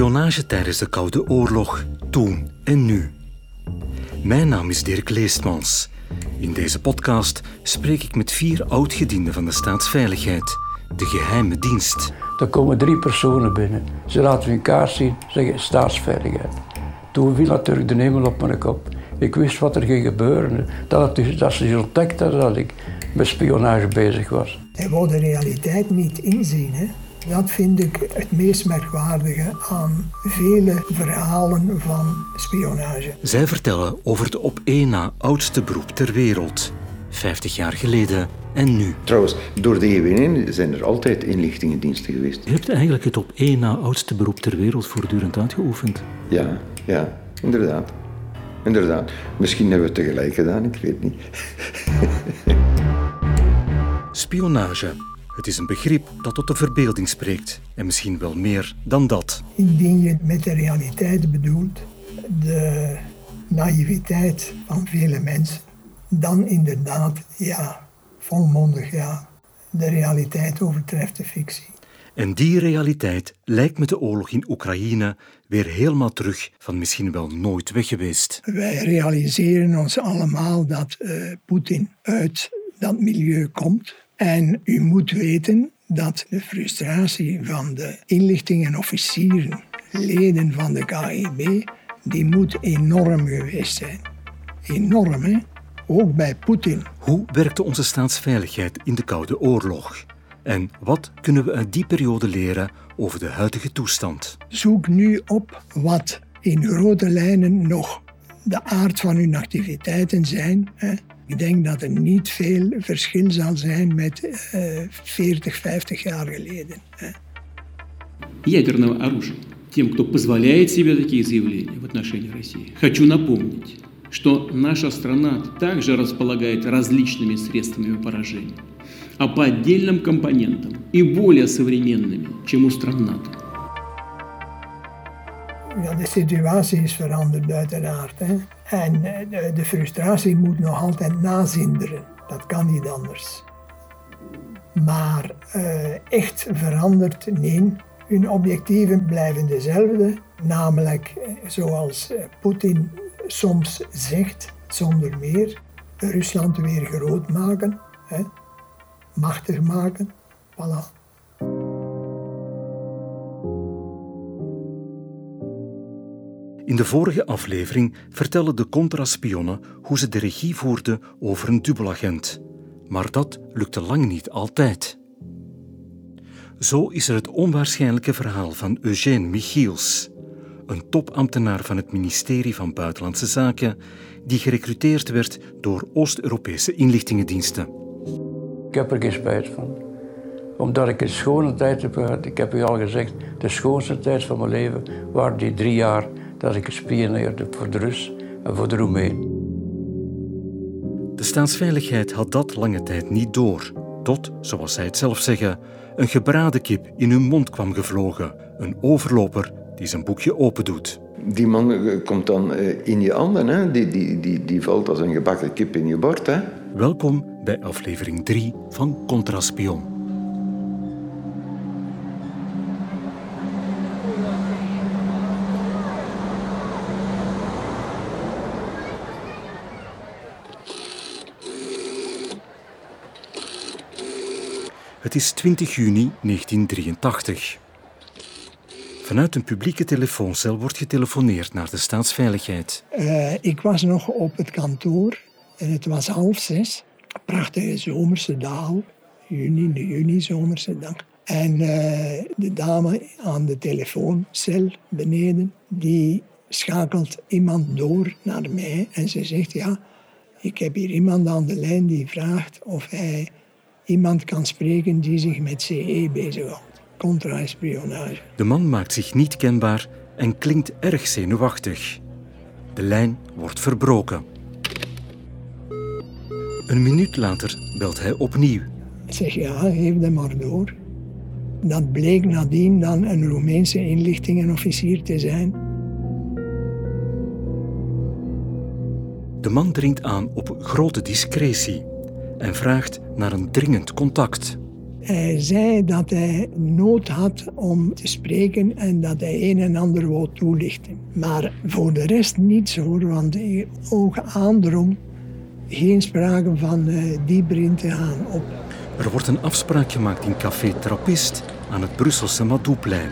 Spionage tijdens de Koude Oorlog, toen en nu. Mijn naam is Dirk Leestmans. In deze podcast spreek ik met vier oud-gedienden van de staatsveiligheid, de geheime dienst. Er komen drie personen binnen. Ze laten hun kaart zien, zeggen staatsveiligheid. Toen viel natuurlijk de hemel op mijn kop. Ik wist wat er ging gebeuren. Dat, het, dat ze ontdekt hadden dat ik met spionage bezig was. Hij wou de realiteit niet inzien. Hè? Dat vind ik het meest merkwaardige aan vele verhalen van spionage. Zij vertellen over het op één na oudste beroep ter wereld. 50 jaar geleden en nu. Trouwens, door de eeuwen heen zijn er altijd inlichtingendiensten geweest. Je hebt eigenlijk het op één na oudste beroep ter wereld voortdurend uitgeoefend. Ja, ja, inderdaad. Inderdaad. Misschien hebben we het tegelijk gedaan, ik weet niet. Spionage. Het is een begrip dat tot de verbeelding spreekt. En misschien wel meer dan dat. Indien je met de realiteit bedoelt de naïviteit van vele mensen, dan inderdaad, ja, volmondig ja. De realiteit overtreft de fictie. En die realiteit lijkt met de oorlog in Oekraïne weer helemaal terug van misschien wel nooit weg geweest. Wij realiseren ons allemaal dat uh, Poetin uit dat milieu komt. En u moet weten dat de frustratie van de inlichtingenofficieren, leden van de KGB, die moet enorm geweest zijn. Enorm, hè? Ook bij Poetin. Hoe werkte onze staatsveiligheid in de Koude Oorlog? En wat kunnen we uit die periode leren over de huidige toestand? Zoek nu op wat in grote lijnen nog de aard van hun activiteiten zijn. Ik denk dat er niet veel verschil zal zijn met uh, 40, 50 jaar geleden. Ядерного оружия. Тем, кто позволяет себе такие заявления в отношении России, хочу напомнить, что наша страна также располагает различными средствами поражения, а по отдельным компонентам и более современными, чем у стран НАТО. Ja, de situatie is veranderd uiteraard. Hè. En de, de frustratie moet nog altijd nazinderen. Dat kan niet anders. Maar uh, echt veranderd, nee. Hun objectieven blijven dezelfde. Namelijk, zoals Poetin soms zegt, zonder meer, Rusland weer groot maken, hè, machtig maken. Voilà. In de vorige aflevering vertellen de contraspionnen hoe ze de regie voerden over een dubbelagent. Maar dat lukte lang niet altijd. Zo is er het onwaarschijnlijke verhaal van Eugène Michiels, een topambtenaar van het ministerie van Buitenlandse Zaken, die gerecruiteerd werd door Oost-Europese inlichtingendiensten. Ik heb er geen van. Omdat ik een schone tijd heb gehad. Ik heb u al gezegd, de schoonste tijd van mijn leven waren die drie jaar dat ik gespioneerd heb voor de Rus en voor de Roemeen. De staatsveiligheid had dat lange tijd niet door. Tot, zoals zij het zelf zeggen, een gebraden kip in hun mond kwam gevlogen. Een overloper die zijn boekje opendoet. Die man eh, komt dan eh, in je handen, hè? Die, die, die, die valt als een gebakken kip in je bord. Hè? Welkom bij aflevering 3 van Contraspion. Het is 20 juni 1983. Vanuit een publieke telefooncel wordt getelefoneerd naar de staatsveiligheid. Uh, ik was nog op het kantoor en het was half zes. Prachtige zomerse dag, juni, de juni-zomerse dag. En uh, de dame aan de telefooncel beneden, die schakelt iemand door naar mij en ze zegt: Ja, ik heb hier iemand aan de lijn die vraagt of hij iemand kan spreken die zich met CE bezighoudt. Contra-espionage. De man maakt zich niet kenbaar en klinkt erg zenuwachtig. De lijn wordt verbroken. Een minuut later belt hij opnieuw. Ik zeg ja, geef hem maar door. Dat bleek nadien dan een Roemeense inlichtingenofficier te zijn. De man dringt aan op grote discretie en vraagt naar een dringend contact. Hij zei dat hij nood had om te spreken en dat hij een en ander wou toelichten. Maar voor de rest niets hoor, want oog aandrong geen sprake van uh, dieper in te gaan op. Er wordt een afspraak gemaakt in Café Trappist aan het Brusselse Madouplein.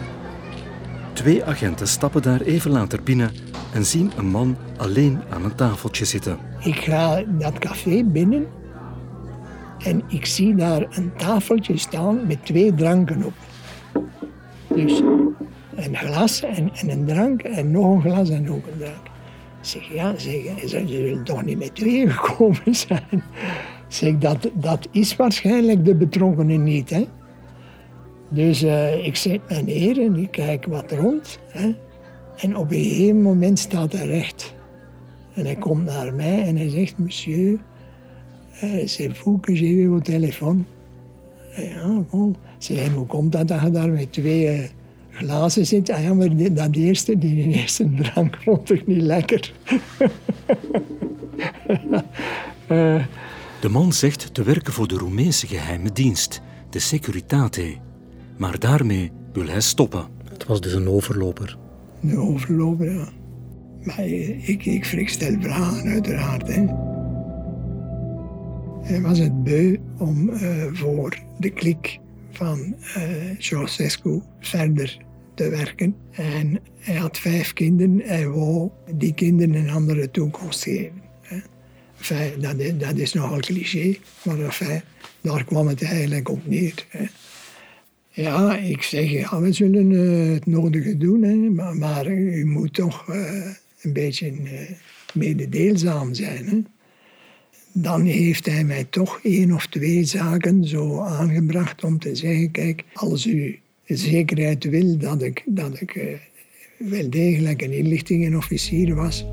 Twee agenten stappen daar even later binnen en zien een man alleen aan een tafeltje zitten. Ik ga dat café binnen en ik zie daar een tafeltje staan met twee dranken op. Dus een glas en, en een drank en nog een glas en nog een drank. Zeg, ja, zeg, ze zullen toch niet met twee gekomen zijn. Zeg, dat, dat is waarschijnlijk de betrokkenen niet, hè. Dus uh, ik zet me neer en ik kijk wat rond. Hè. En op een moment staat hij recht. En hij komt naar mij en hij zegt, monsieur, uh, c'est vous que j'ai eu au téléphone. Ja, bon. Zeg, hoe komt dat dat je daar met twee uh, glazen zit? Ah ja, maar die, dat eerste, die eerste drank vond ik niet lekker. uh, de man zegt te werken voor de Roemeense geheime dienst, de Securitate. Maar daarmee wil hij stoppen. Het was dus een overloper. Een overloper, ja. Maar ik, ik stel vragen, uiteraard. Hè. Hij was het beu om uh, voor de klik van uh, Ceausescu verder te werken. En hij had vijf kinderen. Hij wou die kinderen een andere toekomst geven. Dat, is, dat is nogal cliché, maar enfin, daar kwam het eigenlijk op neer. Hè. Ja, ik zeg, we zullen het nodige doen, hè, maar, maar, u moet toch een beetje uh, mededeelzaam zijn. Hè. Dan heeft hij mij toch één of twee zaken zo aangebracht om te zeggen, kijk, als u zekerheid wil dat ik, dat ik wel degelijk een inlichtingenofficier was,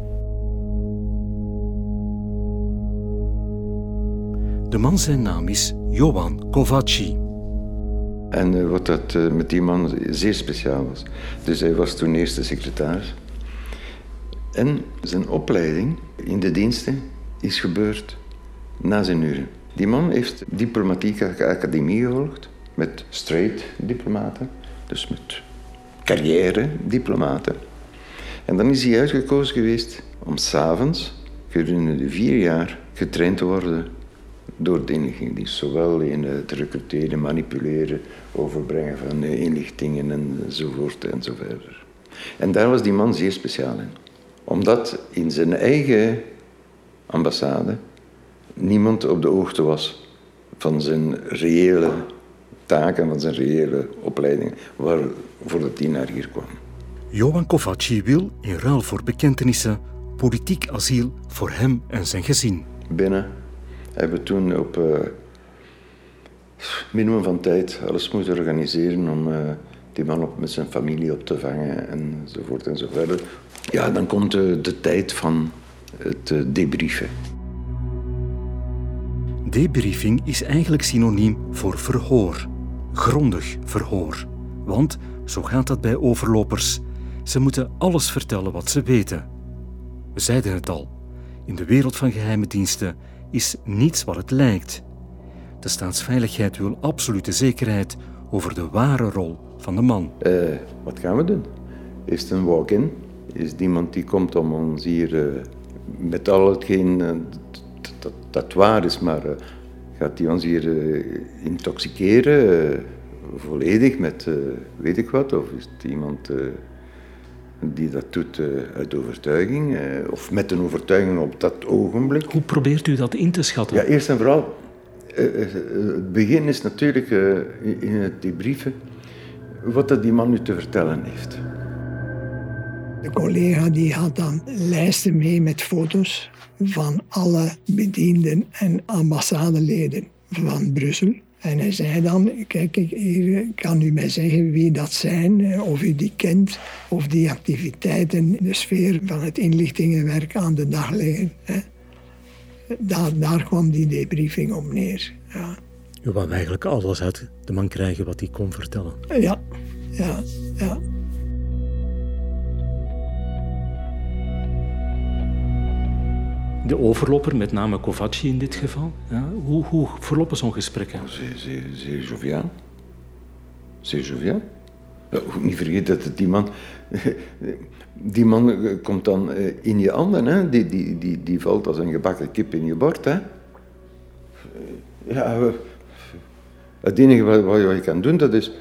De man zijn naam is Johan Kovacci. En uh, wat dat uh, met die man zeer speciaal was. Dus hij was toen eerste secretaris. En zijn opleiding in de diensten is gebeurd na zijn uren. Die man heeft diplomatieke academie gevolgd met straight diplomaten, dus met carrière diplomaten. En dan is hij uitgekozen geweest om s'avonds gedurende de vier jaar getraind te worden door de inlichtingendienst. Zowel in het recruteren, manipuleren, overbrengen van inlichtingen enzovoort en zo verder. En daar was die man zeer speciaal in. Omdat in zijn eigen ambassade niemand op de hoogte was van zijn reële taken, van zijn reële opleiding, waarvoor dat hij naar hier kwam. Johan Kovacci wil, in ruil voor bekentenissen, politiek asiel voor hem en zijn gezin. Binnen hebben we toen op uh, minimum van tijd alles moeten organiseren om uh, die man op, met zijn familie op te vangen enzovoort en zo verder. Ja, dan komt de, de tijd van het debriefen. Debriefing is eigenlijk synoniem voor verhoor. Grondig verhoor. Want, zo gaat dat bij overlopers, ze moeten alles vertellen wat ze weten. We zeiden het al, in de wereld van geheime diensten is niets wat het lijkt. De staatsveiligheid wil absolute zekerheid over de ware rol van de man. Uh, wat gaan we doen? Is het een walk-in? Is het iemand die komt om ons hier uh, met al hetgeen uh, dat, dat, waar is, maar gaat die ons hier intoxiceren? volledig met weet ik wat? Of is het iemand die dat doet uit overtuiging of met een overtuiging op dat ogenblik. Hoe probeert u dat in te schatten? Ja, eerst en vooral, het begin is natuurlijk in het debriefen wat dat die man nu te vertellen heeft. De collega die had dan lijsten mee met foto's van alle bedienden en ambassadeleden van Brussel. En hij zei dan, kijk, hier kan u mij zeggen wie dat zijn, of u die kent, of die activiteiten in de sfeer van het inlichtingenwerk aan de dag leggen. Daar, daar kwam die debriefing op neer. Ja. U wou eigenlijk alles uit de man krijgen wat hij kon vertellen. Ja, ja, ja. De overloper, met name Kovaci in dit geval. Ja, hoe, hoe verlopen zo'n gesprekken? Zeer, zeer, joviaal. Zeer joviaal. Ja, niet vergeten dat die man... Die man komt dan eh, in je handen, hè. Die, die, die, die valt als een gebakken kip in je bord. Hè. Ja, het enige wat, wat je kan doen, dat is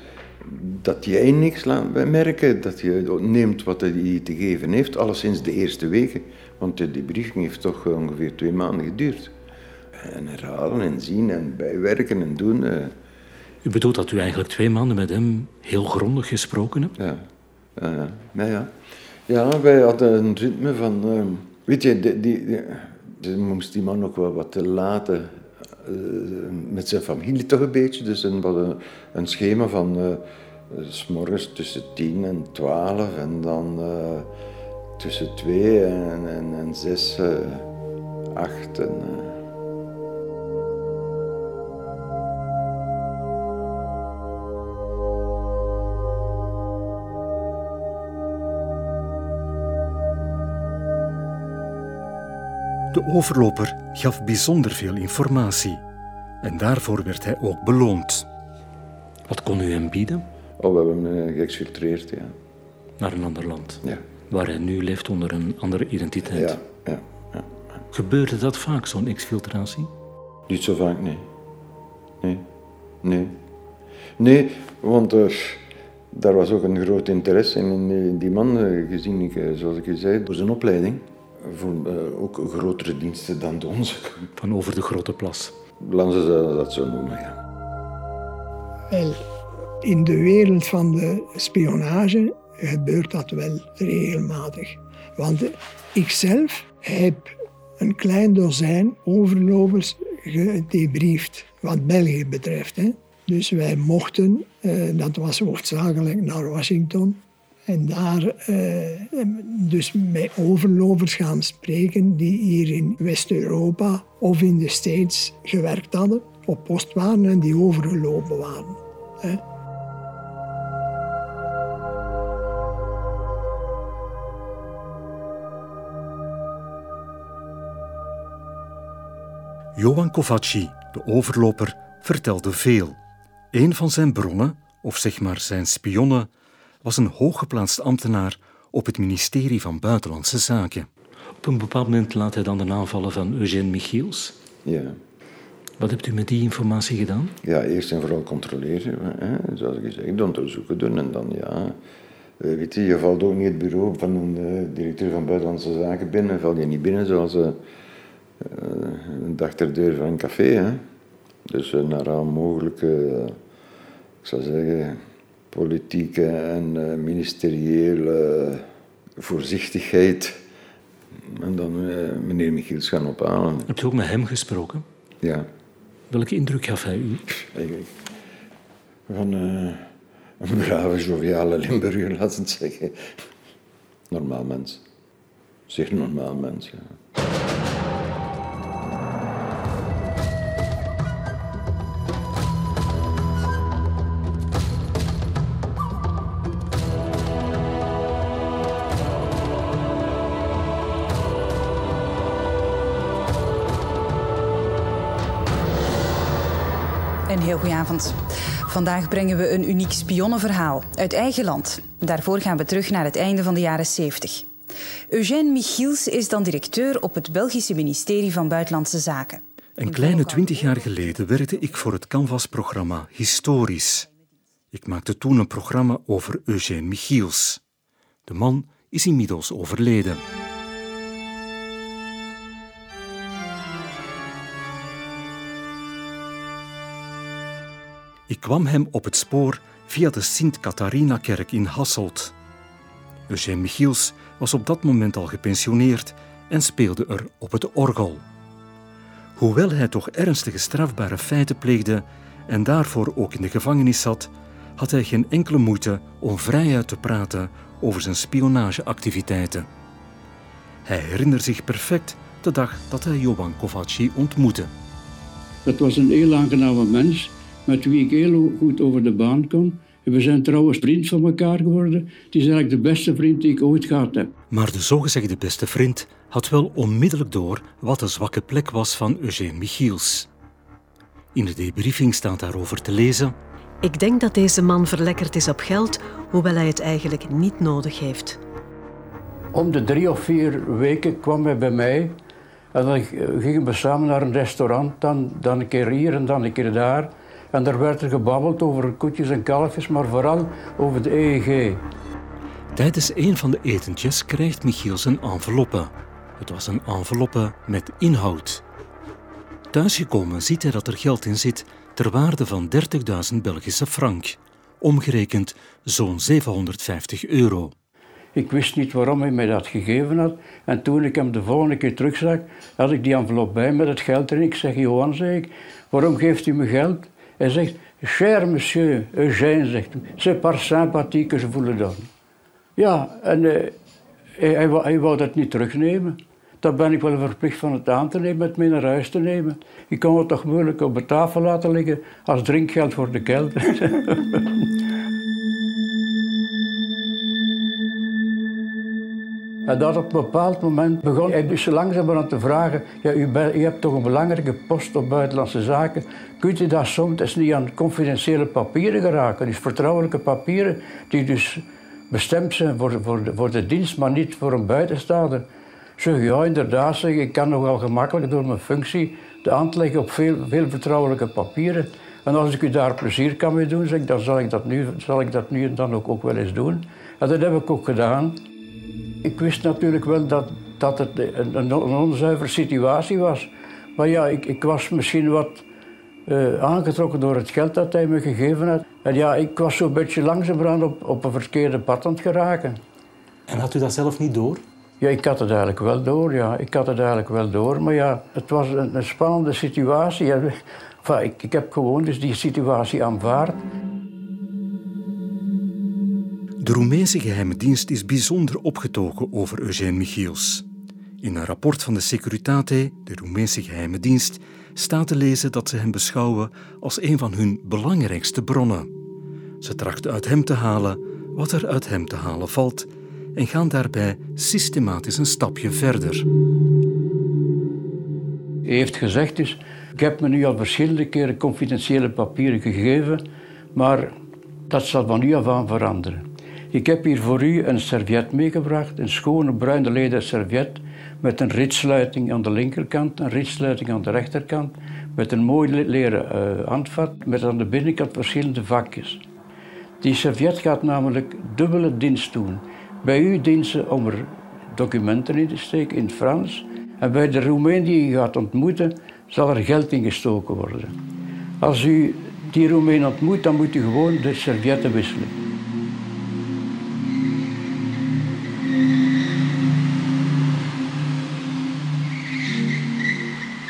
dat jij niks laat merken, dat je neemt wat hij te geven heeft, alleszins de eerste weken. Want die briefing heeft toch ongeveer twee maanden geduurd. En herhalen en zien en bijwerken en doen. Eh. U bedoelt dat u eigenlijk twee maanden met hem heel grondig gesproken hebt? Ja, ja, ja. ja. ja wij hadden een ritme van... Uh, weet je, die, die, die, moest die man ook wel wat te laten uh, met zijn familie toch een beetje. Dus we hadden een schema van uh, s morgens tussen tien en twaalf en dan tussen twee en, en, en zes, acht en... De overloper gaf bijzonder veel informatie en daarvoor werd hij ook beloond. Wat kon u hem bieden? Oh, we hebben hem eh, geëxfiltreerd, ja. Naar een ander land? Ja. Waar hij nu leeft onder een andere identiteit? Ja, ja. ja, Gebeurde dat vaak, zo'n exfiltratie? Niet zo vaak, nee. Nee, nee. Nee, want uh, daar was ook een groot interesse in, die man, uh, gezien, ik, zoals ik je zei, door zijn opleiding voor uh, ook grotere diensten dan de onze. Van over de grote plas. Laten ze dat zo noemen, ja. Wel, in de wereld van de spionage gebeurt dat wel regelmatig. Want ikzelf heb een klein dozijn overlopers gedebriefd, wat België betreft. Hè. Dus wij mochten, uh, dat was hoofdzakelijk naar Washington, en daar uh, dus met overlopers gaan spreken die hier in West-Europa of in de States gewerkt hadden, op post waren en die overgelopen waren. Hè. Johan Kovaci, de overloper, vertelde veel. Een van zijn bronnen, of zeg maar zijn spionnen, was een hooggeplaatst ambtenaar op het ministerie van Buitenlandse Zaken. Op een bepaald moment laat hij dan de naam vallen van Eugène Michiels. Ja. Wat hebt u met die informatie gedaan? Ja, eerst en vooral controleren, hè, zoals ik gezegd, onderzoeken doen en dan ja. Eh, weet je, je valt ook niet het bureau van een directeur van Buitenlandse Zaken binnen, val je niet binnen zoals uh, een deur van een café. Hè. Dus naar alle mogelijke, ik zou zeggen, politieke en ministeriële voorzichtigheid. En dan meneer Michiels gaan ophalen. Hebt u ook met hem gesproken? Ja. Welke indruk gaf hij u? Van uh, een brave, joviale Limburger, laat het zeggen. Normaal mens. Zeer normaal mens, ja. Heel goede avond. Vandaag brengen we een uniek spionnenverhaal uit eigen land. Daarvoor gaan we terug naar het einde van de jaren 70. Eugène Michiels is dan directeur op het Belgische ministerie van Buitenlandse Zaken. Een kleine twintig jaar geleden werkte ik voor het Canvas-programma Historisch. Ik maakte toen een programma over Eugène Michiels. De man is inmiddels overleden. Kwam hem op het spoor via de Sint-Catharina-kerk in Hasselt. Eugène Michiels was op dat moment al gepensioneerd en speelde er op het orgel. Hoewel hij toch ernstige strafbare feiten pleegde en daarvoor ook in de gevangenis zat, had hij geen enkele moeite om vrijuit te praten over zijn spionageactiviteiten. Hij herinnert zich perfect de dag dat hij Johan Kovaci ontmoette. Dat was een heel aangename mens met wie ik heel goed over de baan kon. We zijn trouwens vriend van elkaar geworden. Het is eigenlijk de beste vriend die ik ooit gehad heb. Maar de zogezegde beste vriend had wel onmiddellijk door wat de zwakke plek was van Eugène Michiels. In de debriefing staat daarover te lezen. Ik denk dat deze man verlekkerd is op geld, hoewel hij het eigenlijk niet nodig heeft. Om de drie of vier weken kwam hij bij mij en dan gingen we samen naar een restaurant, dan, dan een keer hier en dan een keer daar. En daar werd er gebabbeld over koetjes en kalfjes, maar vooral over de EEG. Tijdens een van de etentjes krijgt Michiels een enveloppe. Het was een enveloppe met inhoud. Thuisgekomen ziet hij dat er geld in zit ter waarde van 30.000 Belgische frank, omgerekend zo'n 750 euro. Ik wist niet waarom hij mij dat gegeven had. En toen ik hem de volgende keer terugzag, had ik die envelop bij met het geld erin. Ik zeg, Johan, zeg ik, waarom geeft u me geld? Hij zegt, cher monsieur Eugène, zegt hij, c'est par sympathie que je vous le donne. Ja, en uh, hij, hij, hij wou dat niet terugnemen dan ben ik wel verplicht van het aan te nemen, met mee naar huis te nemen. Ik kan het toch moeilijk op de tafel laten liggen als drinkgeld voor de kelder. En dat op een bepaald moment begon hij dus langzaam aan te vragen: ja, u, u, hebt toch een belangrijke post op buitenlandse zaken. Kunt u dat soms niet aan confidentiële papieren geraken? Dus vertrouwelijke papieren die dus bestemd zijn voor, voor, de, voor de dienst, maar niet voor een buitenstaander. Zeg, ja, inderdaad, zeg, ik kan nogal gemakkelijk door mijn functie de hand leggen op veel, veel vertrouwelijke papieren. En als ik u daar plezier kan mee doen, zeg, dan zal ik dat nu, zal ik dat nu en dan ook, ook wel eens doen. En dat heb ik ook gedaan. Ik wist natuurlijk wel dat, dat het een, een onzuivere situatie was. Maar ja, ik, ik was misschien wat uh, aangetrokken door het geld dat hij me gegeven had. En ja, ik was zo'n beetje langzamerhand op, op een verkeerde pad aan het geraken. En had u dat zelf niet door? Ja, ik had het eigenlijk wel door, ja. Ik had het eigenlijk wel door. Maar ja, het was een, een spannende situatie. Enfin, ik, ik heb gewoon dus die situatie aanvaard. De Roemeense geheime dienst is bijzonder opgetogen over Eugène Michiels. In een rapport van de Securitate, de Roemeense geheime dienst, staat te lezen dat ze hem beschouwen als een van hun belangrijkste bronnen. Ze trachten uit hem te halen wat er uit hem te halen valt en gaan daarbij systematisch een stapje verder. Hij heeft gezegd dus, ik heb me nu al verschillende keren confidentiële papieren gegeven, maar dat zal van nu af aan veranderen. Ik heb hier voor u een serviet meegebracht, een schone bruine leden serviet met een ritsluiting aan de linkerkant, een ritsluiting aan de rechterkant, met een mooi leren uh, handvat met aan de binnenkant verschillende vakjes. Die serviet gaat namelijk dubbele dienst doen. Bij u dient ze om er documenten in te steken in het Frans. En bij de Roemeen die u gaat ontmoeten, zal er geld in gestoken worden. Als u die Roemeen ontmoet, dan moet u gewoon de servietten wisselen.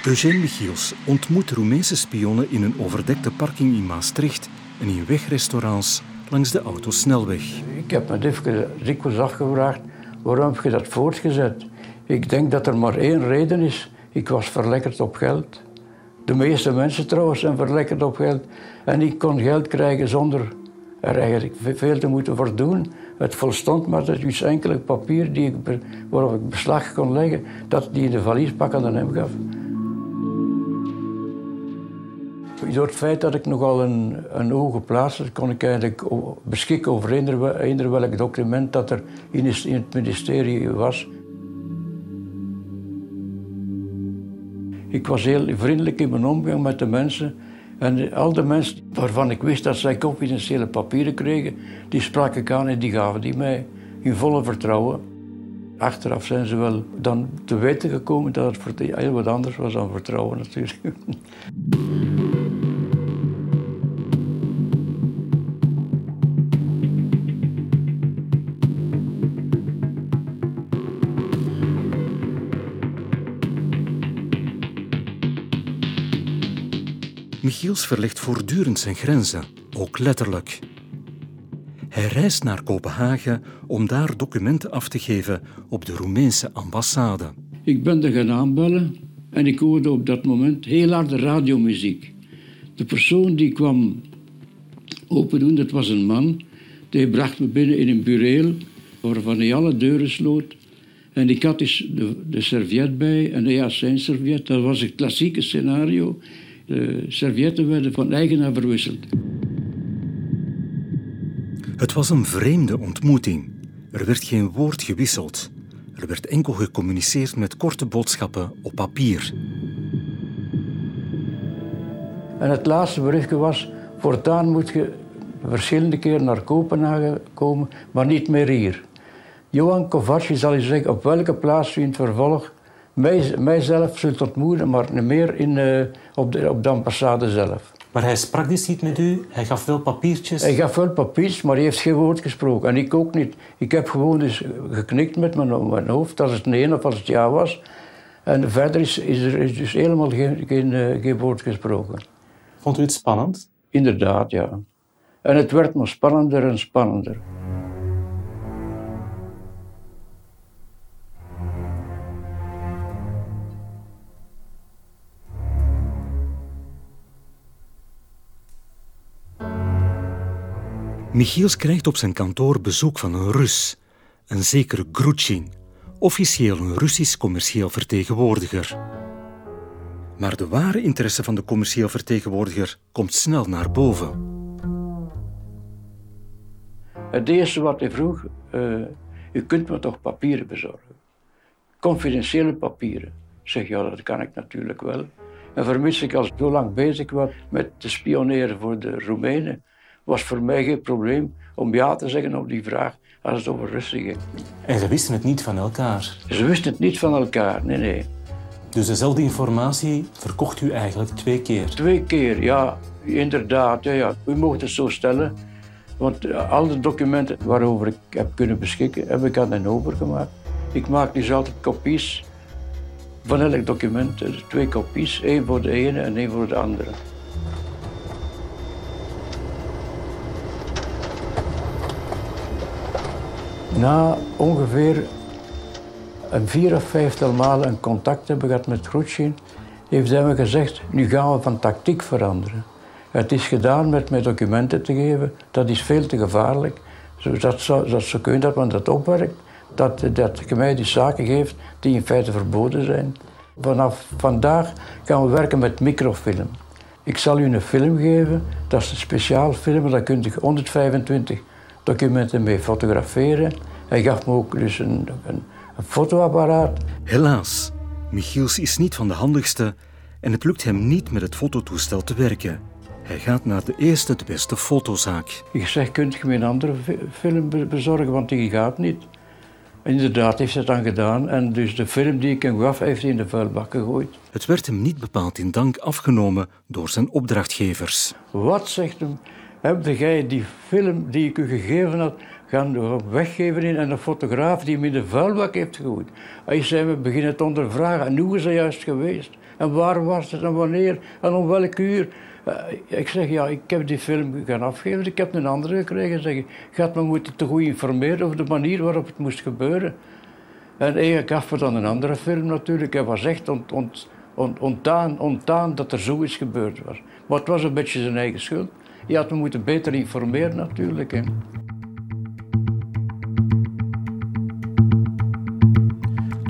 Eugène Michiels ontmoet Roemeense spionnen in een overdekte parking in Maastricht en in wegrestaurants langs de autosnelweg. Ik heb me dikwijls afgevraagd, waarom heb je dat voortgezet? Ik denk dat er maar één reden is. Ik was verlekkerd op geld. De meeste mensen trouwens zijn verlekkerd op geld. En ik kon geld krijgen zonder er eigenlijk veel te moeten voor doen. Het volstond maar dat iets enkele papier die ik, waarop ik beslag kon leggen, dat die in de valiespak aan hem gaf. Door het feit dat ik nogal een, een hoge plaats had, kon ik eigenlijk beschikken over eender, welk document dat er in het ministerie was. Ik was heel vriendelijk in mijn omgang met de mensen. En al de mensen waarvan ik wist dat zij confidentiële papieren kregen, die sprak ik aan en die gaven die mij in volle vertrouwen. Achteraf zijn ze wel dan te weten gekomen dat het heel wat anders was dan vertrouwen natuurlijk. Michiels verlegt voortdurend zijn grenzen, ook letterlijk. Hij reist naar Kopenhagen om daar documenten af te geven op de Roemeense ambassade. Ik ben er gaan aanbellen en ik hoorde op dat moment heel harde radiomuziek. De persoon die kwam open doen. Dat was een man. Die bracht me binnen in een bureel waarvan hij alle deuren sloot. En ik had dus de, de serviet bij, en ja, zijn serviet, dat was het klassieke scenario. De servietten werden van eigenaar verwisseld. Het was een vreemde ontmoeting. Er werd geen woord gewisseld. Er werd enkel gecommuniceerd met korte boodschappen op papier. En het laatste berichtje was: voortaan moet je verschillende keren naar Kopenhagen komen, maar niet meer hier. Johan Kovacs zal je zeggen op welke plaats u in het vervolg mij, mijzelf zult ontmoeten, maar niet meer in, uh, op, de, op de ambassade zelf. Maar hij sprak dus niet met u? Hij gaf wel papiertjes? Hij gaf wel papiertjes, maar hij heeft geen woord gesproken. En ik ook niet. Ik heb gewoon dus geknikt met mijn, mijn hoofd als het nee of als het ja was. En verder is, is er is dus helemaal geen, geen, uh, geen woord gesproken. Vond u het spannend? Inderdaad, ja. En het werd nog spannender en spannender. Michiels krijgt op zijn kantoor bezoek van een Rus, een zekere Grutschin, officieel een Russisch commercieel vertegenwoordiger. Maar de ware interesse van de commercieel vertegenwoordiger komt snel naar boven. Het eerste wat hij vroeg, uh, u kunt me toch papieren bezorgen? Confidentiële papieren. Ik zeg, ja, dat kan ik natuurlijk wel. En vermits ik al zo lang bezig was met te spioneren voor de Roemenen, was voor mij geen probleem om ja te zeggen op die vraag als het over Russen ging. En ze wisten het niet van elkaar? Ze wisten het niet van elkaar, nee, nee. Dus dezelfde informatie verkocht u eigenlijk twee keer? Twee keer, ja, inderdaad. Ja, ja. U mocht het zo stellen. Want eh, al de documenten waarover ik heb kunnen beschikken, heb ik aan hen overgemaakt. Ik maak dus altijd kopies van elk document. Dus twee kopies, één voor de ene en één voor de andere. Na ongeveer een vier of vijftal malen een contact hebben gehad met Groetschin, heeft hij me gezegd, nu gaan we van tactiek veranderen. Het is gedaan met mij documenten te geven, dat is veel te gevaarlijk. Dat zou, dat zou kunnen dat men dat opwerkt, dat, dat je mij die zaken geeft die in feite verboden zijn. Vanaf vandaag gaan we werken met microfilm. Ik zal u een film geven, dat is een speciaal film, daar kunt u 125 documenten mee fotograferen. Hij gaf me ook dus een, een, een fotoapparaat. Helaas, Michiels is niet van de handigste en het lukt hem niet met het fototoestel te werken. Hij gaat naar de eerste, de beste fotozaak. Ik zeg, kunt je me een andere film bezorgen, want die gaat niet. Inderdaad heeft ze het dan gedaan en dus de film die ik hem gaf, heeft hij in de vuilbak gegooid. Het werd hem niet bepaald in dank afgenomen door zijn opdrachtgevers. Wat zegt hem? Heb jij die film die ik u gegeven had, gaan weggeven in en de fotograaf die hem in de vuilbak heeft gegooid? Hij zei, we beginnen te ondervragen. En hoe is dat juist geweest? En waar was het en wanneer en om welk uur? Eh, ik zeg, ja, ik heb die film gaan afgeven, ik heb een andere gekregen. Zeg, je gaat me moeten te goed informeren over de manier waarop het moest gebeuren. En hij gaf me dan een andere film natuurlijk. Hij was echt ont, ont, ont, ontdaan, ontdaan dat er zoiets gebeurd was. Maar het was een beetje zijn eigen schuld. Je had me moeten beter informeren natuurlijk. Hè.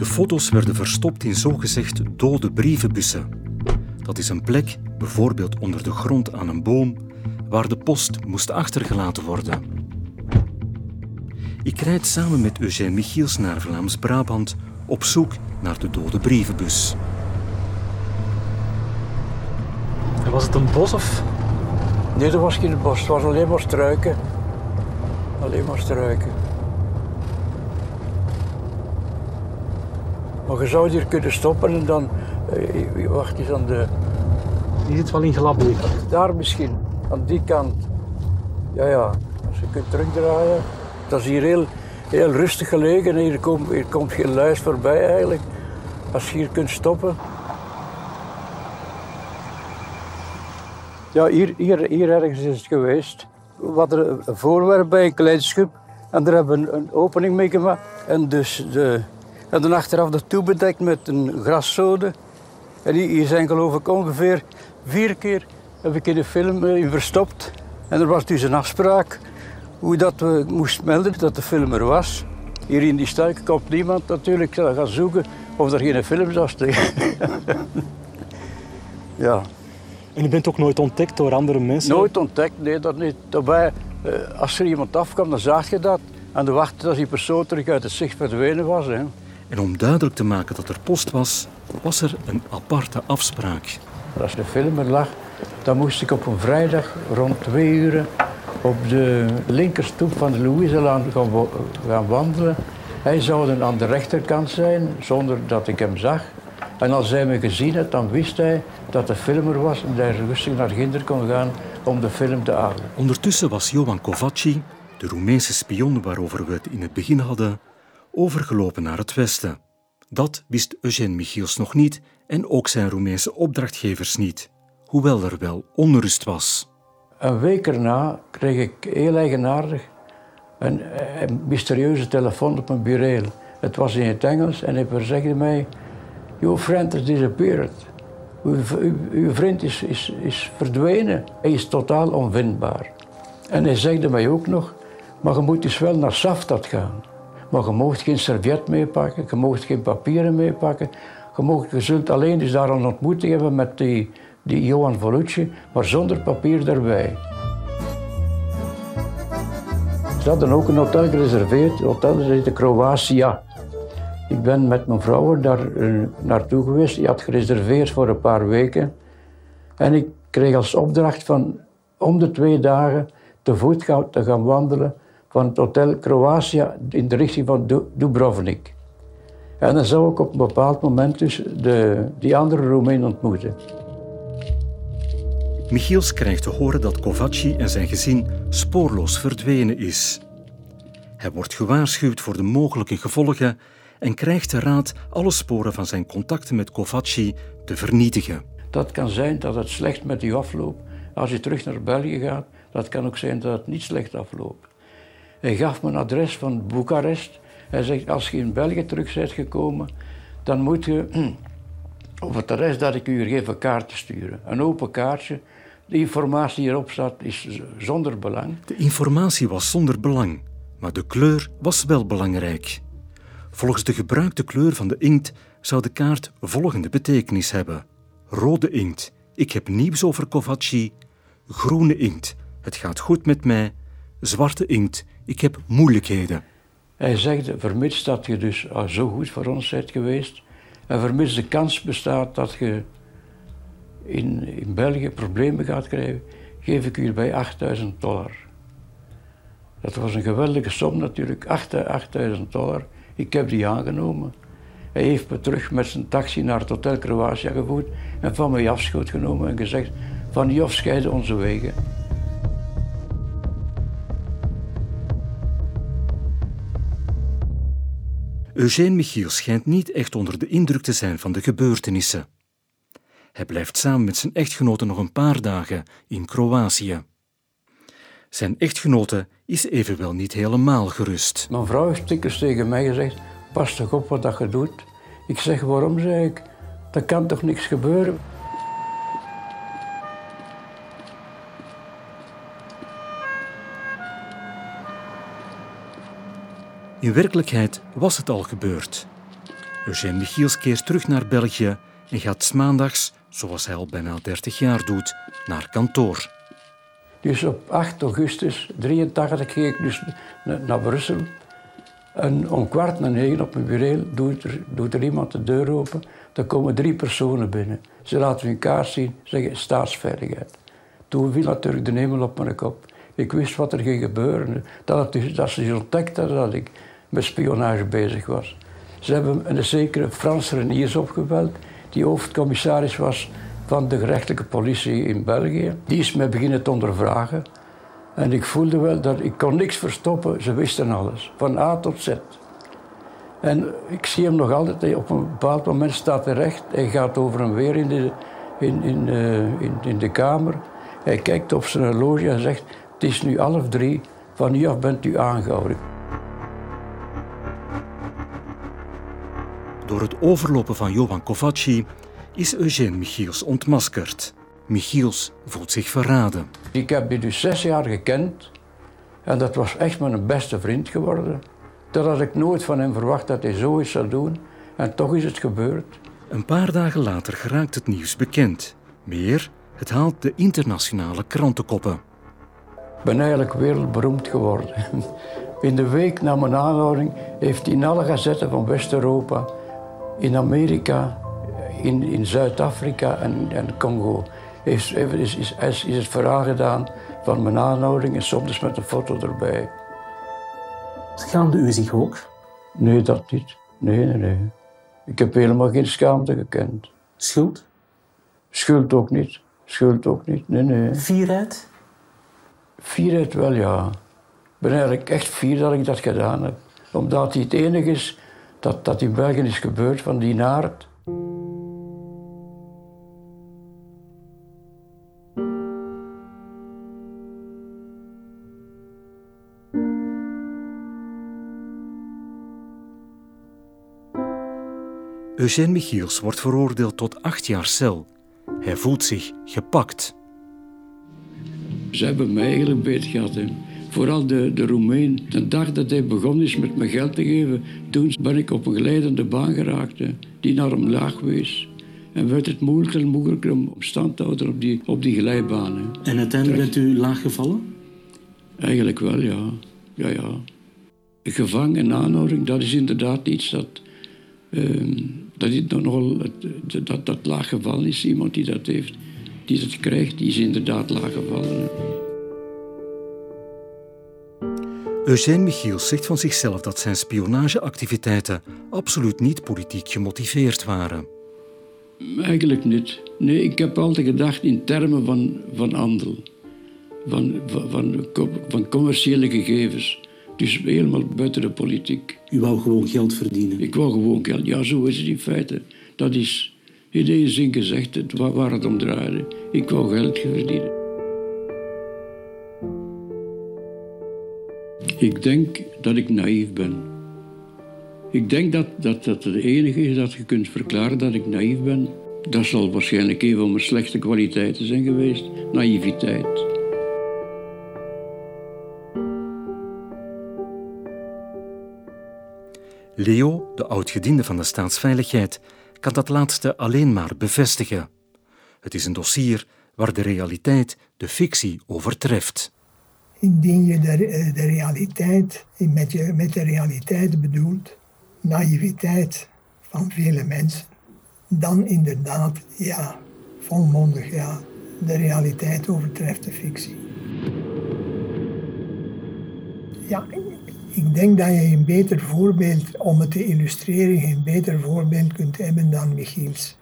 De foto's werden verstopt in zogezegd dode brievenbussen. Dat is een plek, bijvoorbeeld onder de grond aan een boom, waar de post moest achtergelaten worden. Ik rijd samen met Eugène Michiels naar Vlaams-Brabant op zoek naar de dode brievenbus. Was het een bos of? Nee, dat was geen bos. Het was alleen maar struiken. Alleen maar struiken. Maar je zou hier kunnen stoppen en dan uh, wacht eens aan de... Die zit wel in glabberig. Daar misschien, aan die kant. Ja, ja. Als je kunt terugdraaien. Dat is hier heel, heel rustig gelegen. Hier komt, hier komt geen luis voorbij eigenlijk. Als je hier kunt stoppen. Ja, hier, hier, hier ergens is het geweest. We hadden een voorwerp bij, een klein schip. En daar hebben we een, opening mee gemaakt. En dus de, en dan achteraf de toe bedekt met een grassode. En hier zijn geloof ik ongeveer vier keer heb ik in de film in verstopt. En er was dus een afspraak hoe dat we moesten melden dat de film er was. Hier in die stad komt niemand natuurlijk gaan zoeken of er geen film zou steken. ja. En u bent ook nooit ontdekt door andere mensen? Nooit ontdekt, nee, dat niet. Daarbij, eh, als er iemand afkwam, dan zag je dat. En dan wachtte dat die persoon terug uit het zicht verdwenen was. Hè. En om duidelijk te maken dat er post was, was er een aparte afspraak. Als de film er lag, dan moest ik op een vrijdag rond twee uur op de linkerstoep van de Louiselaan gaan, wandelen. Hij zou dan aan de rechterkant zijn, zonder dat ik hem zag. En als hij me gezien had, dan wist hij dat de film er was en dat hij rustig naar Ginder kon gaan om de film te halen. Ondertussen was Johan Kovacci, de Roemeense spion waarover we het in het begin hadden, overgelopen naar het westen. Dat wist Eugène Michiels nog niet en ook zijn Roemeense opdrachtgevers niet, hoewel er wel onrust was. Een week erna kreeg ik heel eigenaardig een, mysterieuze telefoon op mijn bureau. Het was in het Engels en hij verzegde mij: Your friend is disappeared. Uw vriend is, is, is verdwenen. Hij is totaal onvindbaar. En hij zegde mij ook nog: Maar je moet dus wel naar Saftat gaan. Maar je mag geen servet meepakken, je mag geen papieren meepakken. Je, je zult alleen dus daar een ontmoeting hebben met die, die Johan Volucci, maar zonder papier erbij. Ze hadden ook een hotel gereserveerd, het hotel heette Kroatia. Ik ben met mijn vrouw daar uh, naartoe geweest. Die had gereserveerd voor een paar weken. En ik kreeg als opdracht van om de twee dagen te voet te gaan wandelen van het hotel Kroatia in de richting van Dubrovnik. En dan zou ik op een bepaald moment dus de, die andere Roemeen ontmoeten. Michiels krijgt te horen dat Kovacci en zijn gezin spoorloos verdwenen is. Hij wordt gewaarschuwd voor de mogelijke gevolgen en krijgt de raad alle sporen van zijn contacten met Kovacci te vernietigen. Dat kan zijn dat het slecht met u afloopt als je terug naar België gaat. Dat kan ook zijn dat het niet slecht afloopt. Hij gaf me een adres van Boekarest. Hij zegt, als je in België terug bent gekomen, dan moet je op het adres dat ik u geef een kaartje sturen. Een open kaartje. De informatie die erop staat is zonder belang. De informatie was zonder belang, maar de kleur was wel belangrijk. Volgens de gebruikte kleur van de inkt zou de kaart volgende betekenis hebben. Rode inkt, ik heb nieuws over Kovacci. Groene inkt, het gaat goed met mij. Zwarte inkt, ik heb moeilijkheden. Hij zegt, vermits dat je dus al zo goed voor ons bent geweest, en vermits de kans bestaat dat je in, in België problemen gaat krijgen, geef ik u bij 8000 dollar. Dat was een geweldige som natuurlijk, 8000 dollar. Ik heb die aangenomen. Hij heeft me terug met zijn taxi naar het Hotel Kroatia gevoerd en van mij afschoot genomen en gezegd: Van die scheiden onze wegen. Eugène Michiel schijnt niet echt onder de indruk te zijn van de gebeurtenissen. Hij blijft samen met zijn echtgenote nog een paar dagen in Kroatië. Zijn echtgenote is evenwel niet helemaal gerust. Mijn vrouw heeft tegen mij gezegd: Pas toch op wat dat je doet. Ik zeg: Waarom? zeg ik. Er kan toch niks gebeuren? In werkelijkheid was het al gebeurd. Eugène Michiels keert terug naar België en gaat maandags, zoals hij al bijna 30 jaar doet, naar kantoor. Dus op 8 augustus 83 ging ik dus naar Brussel. En om kwart na negen op mijn bureau doet er, er iemand de deur open. Er komen drie personen binnen. Ze laten hun kaart zien, zeggen staatsveiligheid. Toen viel natuurlijk de hemel op mijn kop. Ik wist wat er ging gebeuren. Dat, het, dus- dat ze ontdekt hadden dat ik met spionage bezig was. Ze hebben een zekere Frans Reniers opgebeld, die hoofdcommissaris was van de gerechtelijke politie in België. Die is mij beginnen te ondervragen. En ik voelde wel dat ik kon niks verstoppen. Ze wisten alles, van A tot Z. En ik zie hem nog altijd, op een bepaald moment staat hij recht. Hij gaat over en weer in de, in, in, uh, in, in, de kamer. Hij kijkt op zijn horloge en zegt, het is nu half drie, van nu af bent u aangehouden. Door het overlopen van Johan Kovacci is Eugène Michiels ontmaskerd. Michiels voelt zich verraden. Ik heb die dus zes jaar gekend en dat was echt mijn beste vriend geworden. Dat had ik nooit van hem verwacht dat hij zoiets zou doen en toch is het gebeurd. Een paar dagen later geraakt het nieuws bekend. Meer, het haalt de internationale krantenkoppen. Ik ben eigenlijk wereldberoemd geworden. In de week na mijn aanhouding heeft hij in alle gazetten van West-Europa, in Amerika, in, in Zuid-Afrika en, en Congo, is, is, is, is het verhaal gedaan van mijn aanhouding en soms met een foto erbij. Schaamde u zich ook? Nee, dat niet. Nee, nee, nee. Ik heb helemaal geen schaamte gekend. Schuld? Schuld ook niet. Schuld ook niet. Nee, nee. Fierheid? Fierheid wel, ja. Ik ben eigenlijk echt fier dat ik dat gedaan heb. Omdat hij het enige is dat, dat in België is gebeurd van die naart. Eugène Michiels wordt veroordeeld tot acht jaar cel. Hij voelt zich gepakt. Ze hebben mij eigenlijk beet gehad. Hè. Vooral de, de Roemeen. De dag dat hij begonnen is met me geld te geven, toen ben ik op een glijdende baan geraakt, hè, die naar omlaag wees. En werd het moeilijker en moeilijker om stand te houden op die, op die glijbaan. Hè. En uiteindelijk bent u laag gevallen? Eigenlijk wel, ja. ja, ja. Gevangen en aanhouding, dat is inderdaad iets dat... ehm, dat, is dan nogal, het- dat, dat laag gevallen is. Iemand die dat heeft, die dat krijgt, die is inderdaad laag gevallen. hè. Eugène Michiels zegt van zichzelf dat zijn spionageactiviteiten absoluut niet politiek gemotiveerd waren. Eigenlijk niet. Nee, ik heb altijd gedacht in termen van, van handel. Van, van, van, co- van commerciële gegevens. Dus helemaal buiten de politiek. U wou gewoon geld verdienen. Ik wou gewoon geld. Ja, zo is het in feite. Dat is in deze zin gezegd het, waar, waar het om draaide. Ik wou geld verdienen. Ik denk dat ik naïef ben. Ik denk dat, dat dat het enige is dat je kunt verklaren dat ik naïef ben. Dat zal waarschijnlijk een van mijn slechte kwaliteiten zijn geweest. Naïviteit. Leo, de oud-gediende van de staatsveiligheid, kan dat laatste alleen maar bevestigen. Het is een dossier waar de realiteit de fictie overtreft. Indien je de, eh, realiteit, met, de realiteit bedoelt, naïviteit van vele mensen, dan inderdaad, ja, volmondig, ja, de realiteit overtreft de fictie. Ja, ik denk dat je een beter voorbeeld, om het te illustreren, geen beter voorbeeld kunt hebben dan Michiels.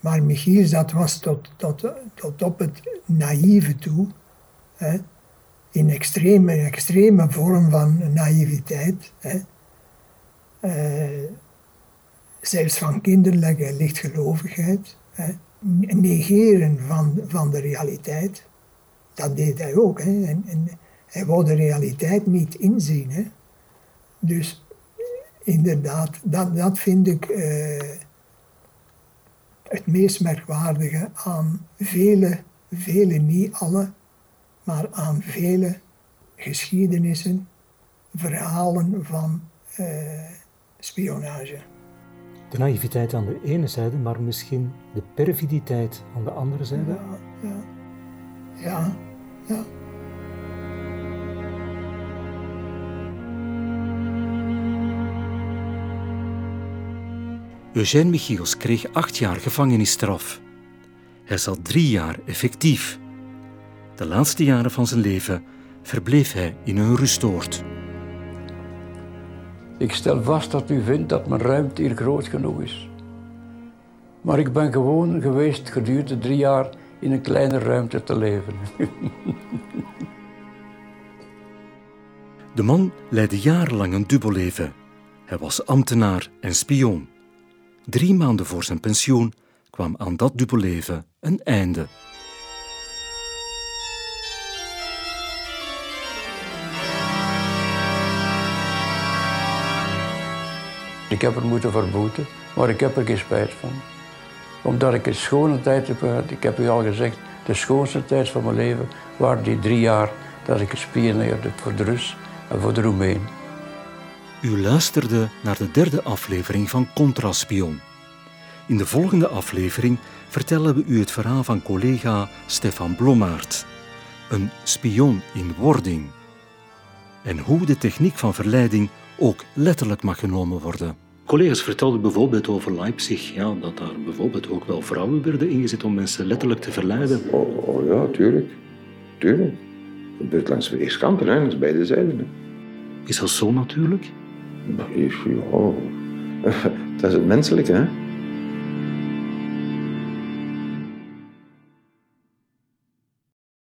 Maar Michiels, dat was tot, tot, tot op het naïeve toe. In extreme, extreme vorm van naïviteit. Hè. Eh, zelfs van kinderlijke lichtgelovigheid. Hè. Negeren van, van de realiteit. Dat deed hij ook. Hè. En, en hij wou de realiteit niet inzien. Hè. Dus inderdaad, dat, dat vind ik eh, het meest merkwaardige aan vele, vele, niet alle, maar aan vele geschiedenissen, verhalen van eh, spionage. De naïviteit aan de ene zijde, maar misschien de perfiditeit aan de andere zijde. Ja, ja, ja, ja. Eugène Michiels kreeg acht jaar gevangenisstraf. Hij zat drie jaar effectief. De laatste jaren van zijn leven verbleef hij in een rustoord. Ik stel vast dat u vindt dat mijn ruimte hier groot genoeg is. Maar ik ben gewoon geweest gedurende drie jaar in een kleine ruimte te leven. De man leidde jarenlang een dubbelleven. Hij was ambtenaar en spion. Drie maanden voor zijn pensioen kwam aan dat dubbelleven een einde. Ik heb er moeten verboeten, maar ik heb er geen spijt van. Omdat ik een schone tijd heb gehad. Ik heb u al gezegd, de schoonste tijd van mijn leven waren die drie jaar dat ik gespioneerde voor de Rus en voor de Roemeen. U luisterde naar de derde aflevering van Contraspion. In de volgende aflevering vertellen we u het verhaal van collega Stefan Blommaert. Een spion in wording. En hoe de techniek van verleiding ook letterlijk mag genomen worden. Collega's vertelden bijvoorbeeld over Leipzig ja, dat daar bijvoorbeeld ook wel vrouwen werden ingezet om mensen letterlijk te verleiden. Oh, oh ja, tuurlijk. Tuurlijk. Het gebeurt langs weerskanten, hè, langs beide zijden. Is dat zo natuurlijk? Ja, dat is het menselijke, hè.